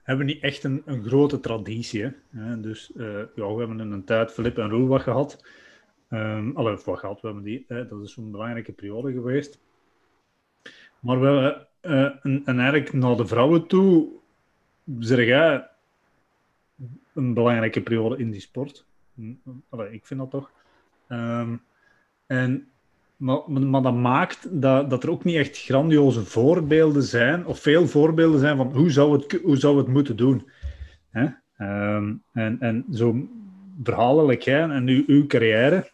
hebben niet echt een, een grote traditie. Hè. Dus uh, ja, we hebben in een tijd Filip en Roel gehad. Um, allee, wat gehad, we hebben die, dat is een belangrijke periode geweest. Maar we hebben, uh, en, en eigenlijk naar de vrouwen toe, zeg jij, een belangrijke periode in die sport. Allee, ik vind dat toch. Um, en maar, maar dat maakt dat, dat er ook niet echt grandioze voorbeelden zijn, of veel voorbeelden zijn van hoe zou het, hoe zou het moeten doen. Hè? Um, en, en zo verhalelijk, hè, en uw, uw carrière,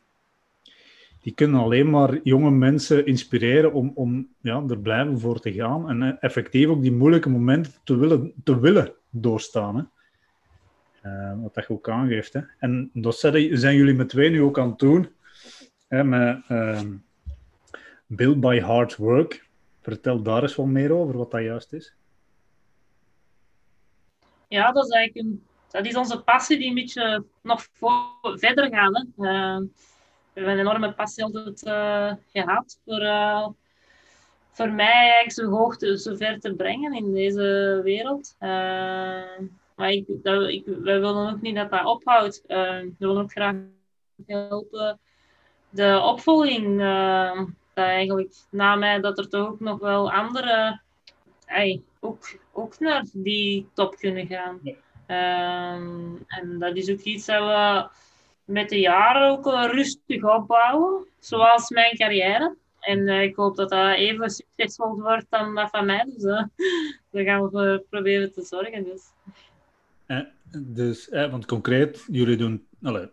die kunnen alleen maar jonge mensen inspireren om, om ja, er blijven voor te gaan en effectief ook die moeilijke momenten te willen, te willen doorstaan. Hè? Uh, wat dat ook aangeeft. Hè? En dat zijn jullie met twee nu ook aan het doen. Hè, met, uh, Build by Hard Work. Vertel daar eens wat meer over, wat dat juist is. Ja, dat is eigenlijk een, dat is onze passie die een beetje nog verder gaat. Hè. Uh, we hebben een enorme passie altijd uh, gehad voor, uh, voor mij eigenlijk zo hoog zo ver te brengen in deze wereld. maar ik, ik, wij willen ook niet dat dat ophoudt. we willen ook graag helpen de opvolging eigenlijk na mij dat er toch ook nog wel andere ey, ook, ook naar die top kunnen gaan. Um, en dat is ook iets dat we met de jaren ook rustig opbouwen, zoals mijn carrière. En uh, ik hoop dat dat even succesvol wordt dan dat van mij. Dus uh, daar gaan we proberen te zorgen. Dus, eh, dus eh, want concreet, jullie doen allez,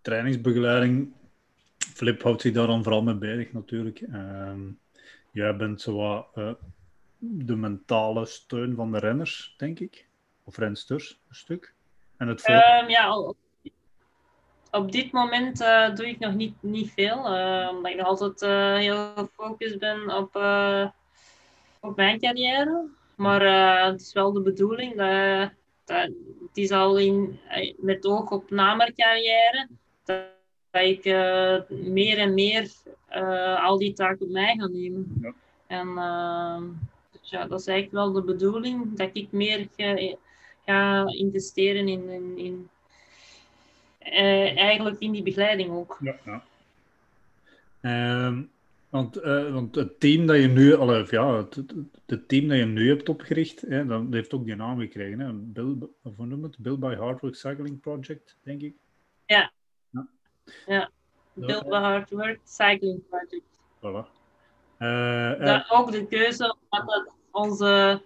trainingsbegeleiding Flip houdt zich daar dan vooral mee bezig natuurlijk. Uh, jij bent zo wat, uh, de mentale steun van de renners, denk ik. Of rensters, een stuk. En het um, ja, op, dit moment uh, doe ik nog niet, niet veel. Uh, omdat ik nog altijd heel gefocust ben op, op mijn carrière. Maar het is wel de bedoeling dat, dat het is al in, met oog op na mijn carrière. Ik uh, meer en meer uh, al die taken op mij ga nemen. Ja. En uh, dus ja, dat is eigenlijk wel de bedoeling, dat ik meer ga, ga investeren in, in, in eigenlijk in die begeleiding ook. Ja, ja. Ehm, want, want het team dat je nu, al, ja, het, het, team dat je nu hebt opgericht, hè, dat heeft ook die naam gekregen. Hè? Bill, hoe noem het? Build by Hardwork Cycling Project, denk ik. Ja, ja, Build Hard Work Cycling Project. Voilà. Uh, ook de keuze, omdat dat onze,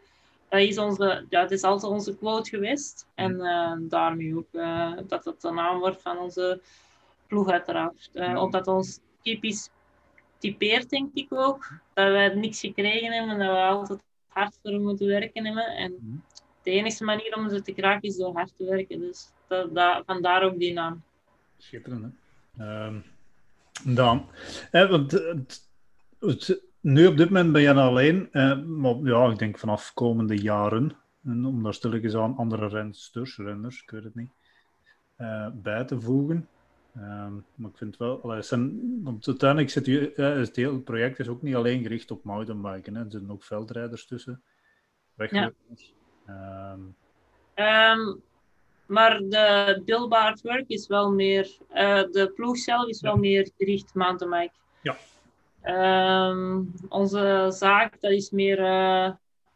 dat is onze, ja, het is altijd onze quote geweest. En uh, daarmee ook uh, dat het de naam wordt van onze ploeg uiteraard. Omdat ons typisch typeert, denk ik ook. Dat wij niks gekregen hebben en dat we altijd hard voor moeten werken hebben. En mhm. de enige manier om ze te kraken is door hard te werken. Dus dat, dat, vandaar ook die naam. Schitterend, hè? Um, dan, want het, nu op dit moment ben je alleen, eh, maar ja, ik denk vanaf komende jaren, en om daar stilletjes aan andere rensters, renners, ik weet het niet, uh, bij te voegen. Um, maar ik vind wel, allee, zijn, want uiteindelijk zit je, het hele project is ook niet alleen gericht op mountainbiken, hè. er zitten ook veldrijders tussen, weglopers. Ja. Um, um, maar de Billboard Work is wel meer, uh, de ploeg zelf is wel meer gericht mountainbike. Ja. Um, onze zaak, dat is meer uh,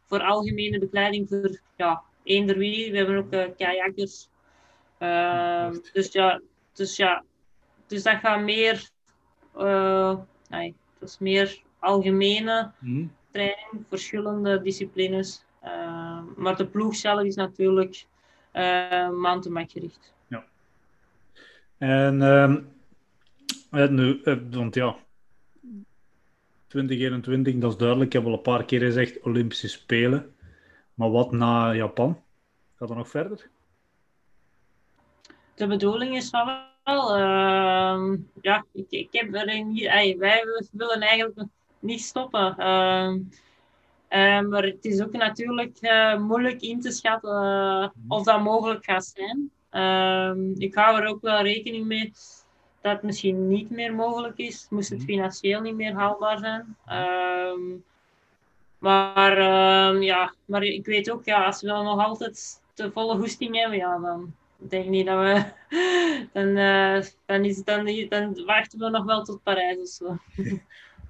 voor algemene begeleiding voor ja, eender wie. We hebben ook uh, kajakkers. Uh, dus ja, dus ja, dus dat gaat meer, nee, dat is meer algemene mm. training, verschillende disciplines. maar de ploeg zelf is natuurlijk mountainbike gericht. Ja. En uh, nu, uh, want ja, 2021, dat is duidelijk. Ik heb al een paar keer gezegd Olympische Spelen. Maar wat na Japan? Gaat er nog verder? De bedoeling is van wel. Uh, ja, ik, ik heb er niet. Wij willen eigenlijk niet stoppen. Uh, uh, maar het is ook natuurlijk uh, moeilijk in te schatten uh, of dat mogelijk gaat zijn. Ehm, ik hou er ook wel rekening mee dat het misschien niet meer mogelijk is, moest het mhm. financieel niet meer haalbaar zijn. Um, Maar ehm, ja, maar ik weet ook, ja, als we dan nog altijd de volle hoesting hebben, ja, dan denk ik niet dat we. Dan, dan, is, dan, dan wachten we nog wel tot Parijs of zo.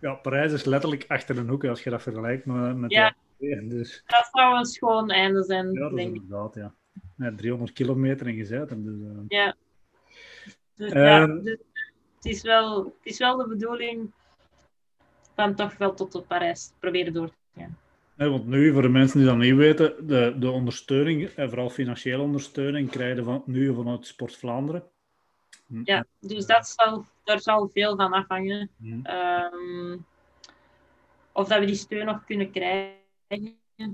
Ja, Parijs is letterlijk achter een hoek als je dat vergelijkt met, met Ja. de dus, Dat zou een schoon einde zijn, Ja, dat is inderdaad, ja. ja 300 kilometer in gezet. Dus, eh, Ja. Dus, ja, Ehm. dus het, is wel, het is wel de bedoeling van toch wel tot op Parijs proberen door te gaan. want nu, voor de mensen die dat niet weten, de, de ondersteuning, en vooral financiële ondersteuning, krijg je van, nu vanuit Sport Vlaanderen. Hm, Ja, dus dat zal, daar zal veel van afhangen. hm, Ehm, of dat we die steun nog kunnen krijgen. hm.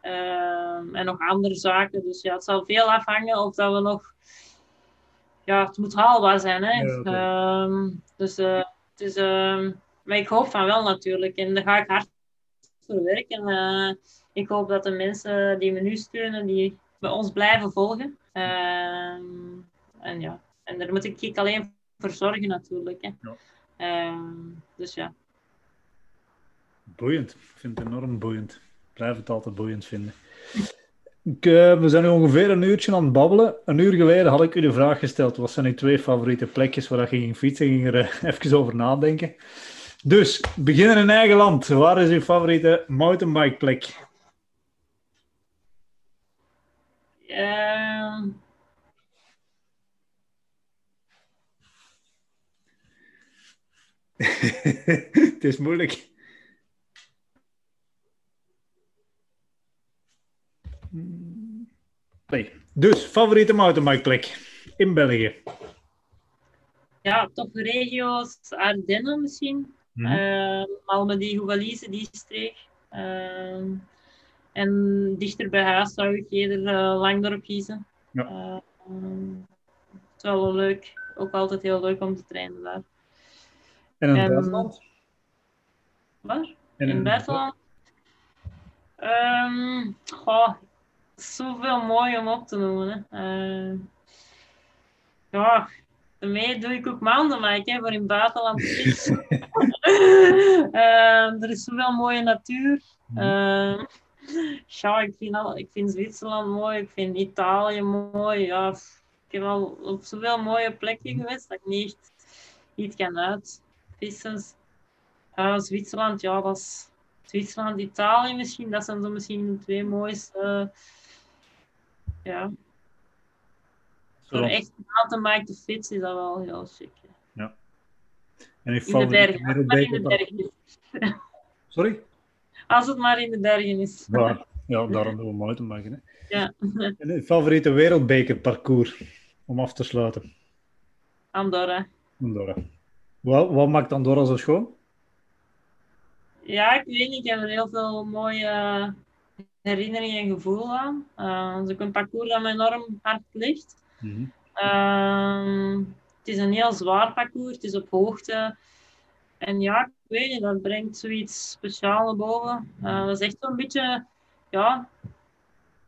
Ehm, en nog andere zaken. Dus ja, het zal veel afhangen of dat we nog. Ja, het moet haalbaar zijn. Hè? Ja. Ehm, dus eh, het is. maar ik hoop van wel natuurlijk. En daar ga ik hard voor werken. Eh, ik hoop dat de mensen die me nu steunen, die bij ons blijven volgen. En ja, en daar moet ik, ik alleen voor zorgen natuurlijk. Hè. Ja. Ehm, dus ja. Boeiend. Ik vind het enorm boeiend. Ik blijf het altijd boeiend vinden. Ik, eh, we zijn nu ongeveer een uurtje aan het babbelen. Een uur geleden had ik u de vraag gesteld: wat zijn uw twee favoriete plekjes waar je ging fietsen? Ik ging er eh, even over nadenken. Dus, beginnen in eigen land. Waar is uw favoriete mountainbike plek? Ehm, het is moeilijk. Nee. Dus, favoriete mountainbike plek in België? ja, toch regio's Ardennen misschien. Mhm. Ehm, Malmedy, Hougalise, die streek. Ehm, en dichter bij huis zou ik eerder eh, Langdorp kiezen. Ja. Ehm, het is wel leuk. Ook altijd heel leuk om te trainen daar. En in het Ehm, buitenland? Waar? En In het buitenland? Ehm goh, zoveel mooi om op te noemen. Hè. Ehm, ja, daarmee doe ik ook mountainbike hè, voor in het buitenland. Ehm, er is zoveel mooie natuur. Ehm, ja, ik vind, al, ik vind Zwitserland mooi, ik vind Italië mooi. Ja, ik heb al op zoveel mooie plekken geweest dat ik niet echt niet kan Ja, Zwitserland, ja, dat is Zwitserland, Italië misschien. Dat zijn zo misschien de twee mooiste. eh, ja, voor echt mountainbike te fietsen is dat wel heel chic. hè. En uw In de bergen, als het maar in de wereldbeker- bergen is. Sorry? Als het maar in de bergen is. Ja, ja daarom doen we mountainbiken. Hè. Ja, En uw favoriete wereldbekerparcours om af te sluiten? Andorra. Andorra. Wat, wat maakt Andorra zo schoon? Ja, ik weet niet. Ik heb er heel veel mooie herinneringen en gevoel aan. Het is ook een parcours dat me enorm hard ligt. Mhm. Ehm, het is een heel zwaar parcours, het is op hoogte. En ja, ik weet niet, dat brengt zoiets speciaals naar boven. Eh, dat is echt zo'n beetje, ja,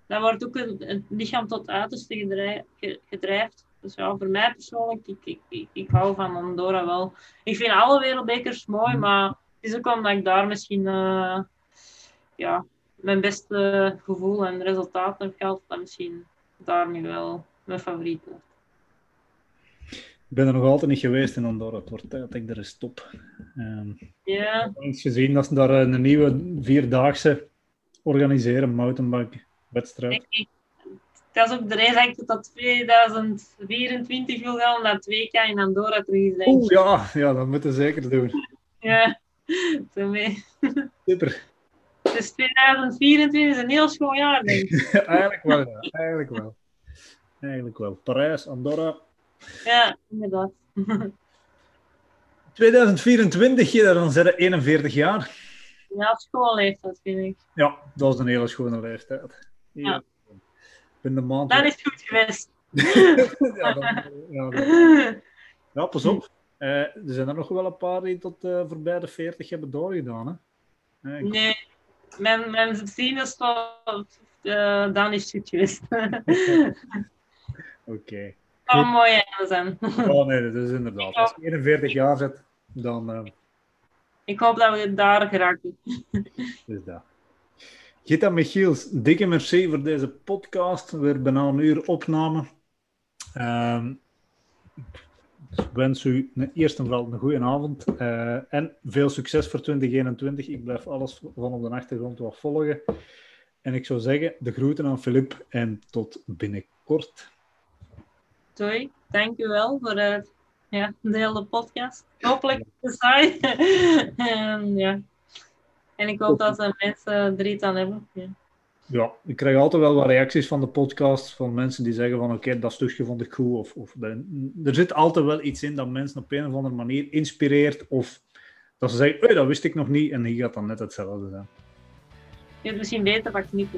dat wordt ook het, het lichaam tot uiterste gedrij- ge- gedrijfd. Dus ja, voor mij persoonlijk, ik, ik, ik, ik hou van Andorra wel. Ik vind alle wereldbekers mooi, maar het is ook omdat ik daar misschien eh, ja, mijn beste gevoel en resultaat heb gehad, dat misschien daar nu wel mijn favoriet wordt. Ik ben er nog altijd niet geweest in Andorra. Het wordt tijd dat ik er eens stop. Ehm, Ja, ik heb eens gezien dat ze daar een nieuwe vierdaagse organiseren, mountainbike wedstrijd. Dat is ook de reden dat ik tot 2024 wil gaan, omdat 2K in Andorra terug is. denk ik. Oeh, ja, ja, dat moeten we zeker doen. Ja, daarmee. Super. Dus 2024 is een heel schoon jaar, denk ik. eigenlijk wel, ja. Eigenlijk wel. Eigenlijk wel. Parijs, Andorra. Ja, inderdaad. 2024, ja, dan zijn er 41 jaar. Ja, schoolleeftijd, vind ik. Ja, dat is een hele schone leeftijd. Ja. De maand... Dat is goed geweest. ja, dan- ja, dan- ja, pas op. Eh, er zijn er nog wel een paar die tot eh, voorbij de 40 hebben doorgedaan. Hè? Eh, ik- Nee, mijn, mijn vrienden is tot, eh, dan is het goed geweest. Oké. Dat zou een mooie einde zijn. Oh nee, dat is inderdaad. Als je 41 jaar zit, dan eh, Ik hoop dat we daar geraken. is dat. Gita Michiels, dikke merci voor deze podcast. Weer bijna een uur opname. Ehm, ik wens u eerst en vooral een goede avond uh, en veel succes voor 2021. Ik blijf alles van op de achtergrond wat volgen. En ik zou zeggen, de groeten aan Filip en tot binnenkort. Doei, dank u wel voor uh, ja, de hele podcast. Hopelijk te en, ja. En ik hoop dat de mensen er iets aan hebben. Ja. Ja, ik krijg altijd wel wat reacties van de podcast van mensen die zeggen van oké, dat stukje vond ik goed. Of, of er zit altijd wel iets in dat mensen op een of andere manier inspireert. Of dat ze zeggen, oh, dat wist ik nog niet. En hier gaat dan net hetzelfde zijn. Je hebt misschien beter, maar ik niet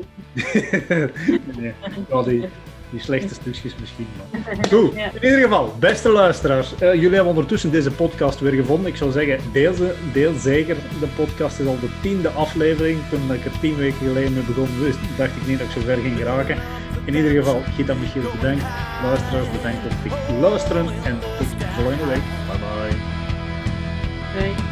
nee, ja, die, slechte stukjes misschien. Maar. Goed, in ieder geval, beste luisteraars. Uh, jullie hebben ondertussen deze podcast weer gevonden. Ik zou zeggen, deel, ze, deel zeker. De podcast is al de tiende aflevering. Toen ik er tien weken geleden mee begon, dacht ik niet dat ik zo ver ging geraken. In ieder geval, Gita Michiel bedankt. Luisteraars, bedankt voor het luisteren. En tot volgende week. Bye bye. Bye.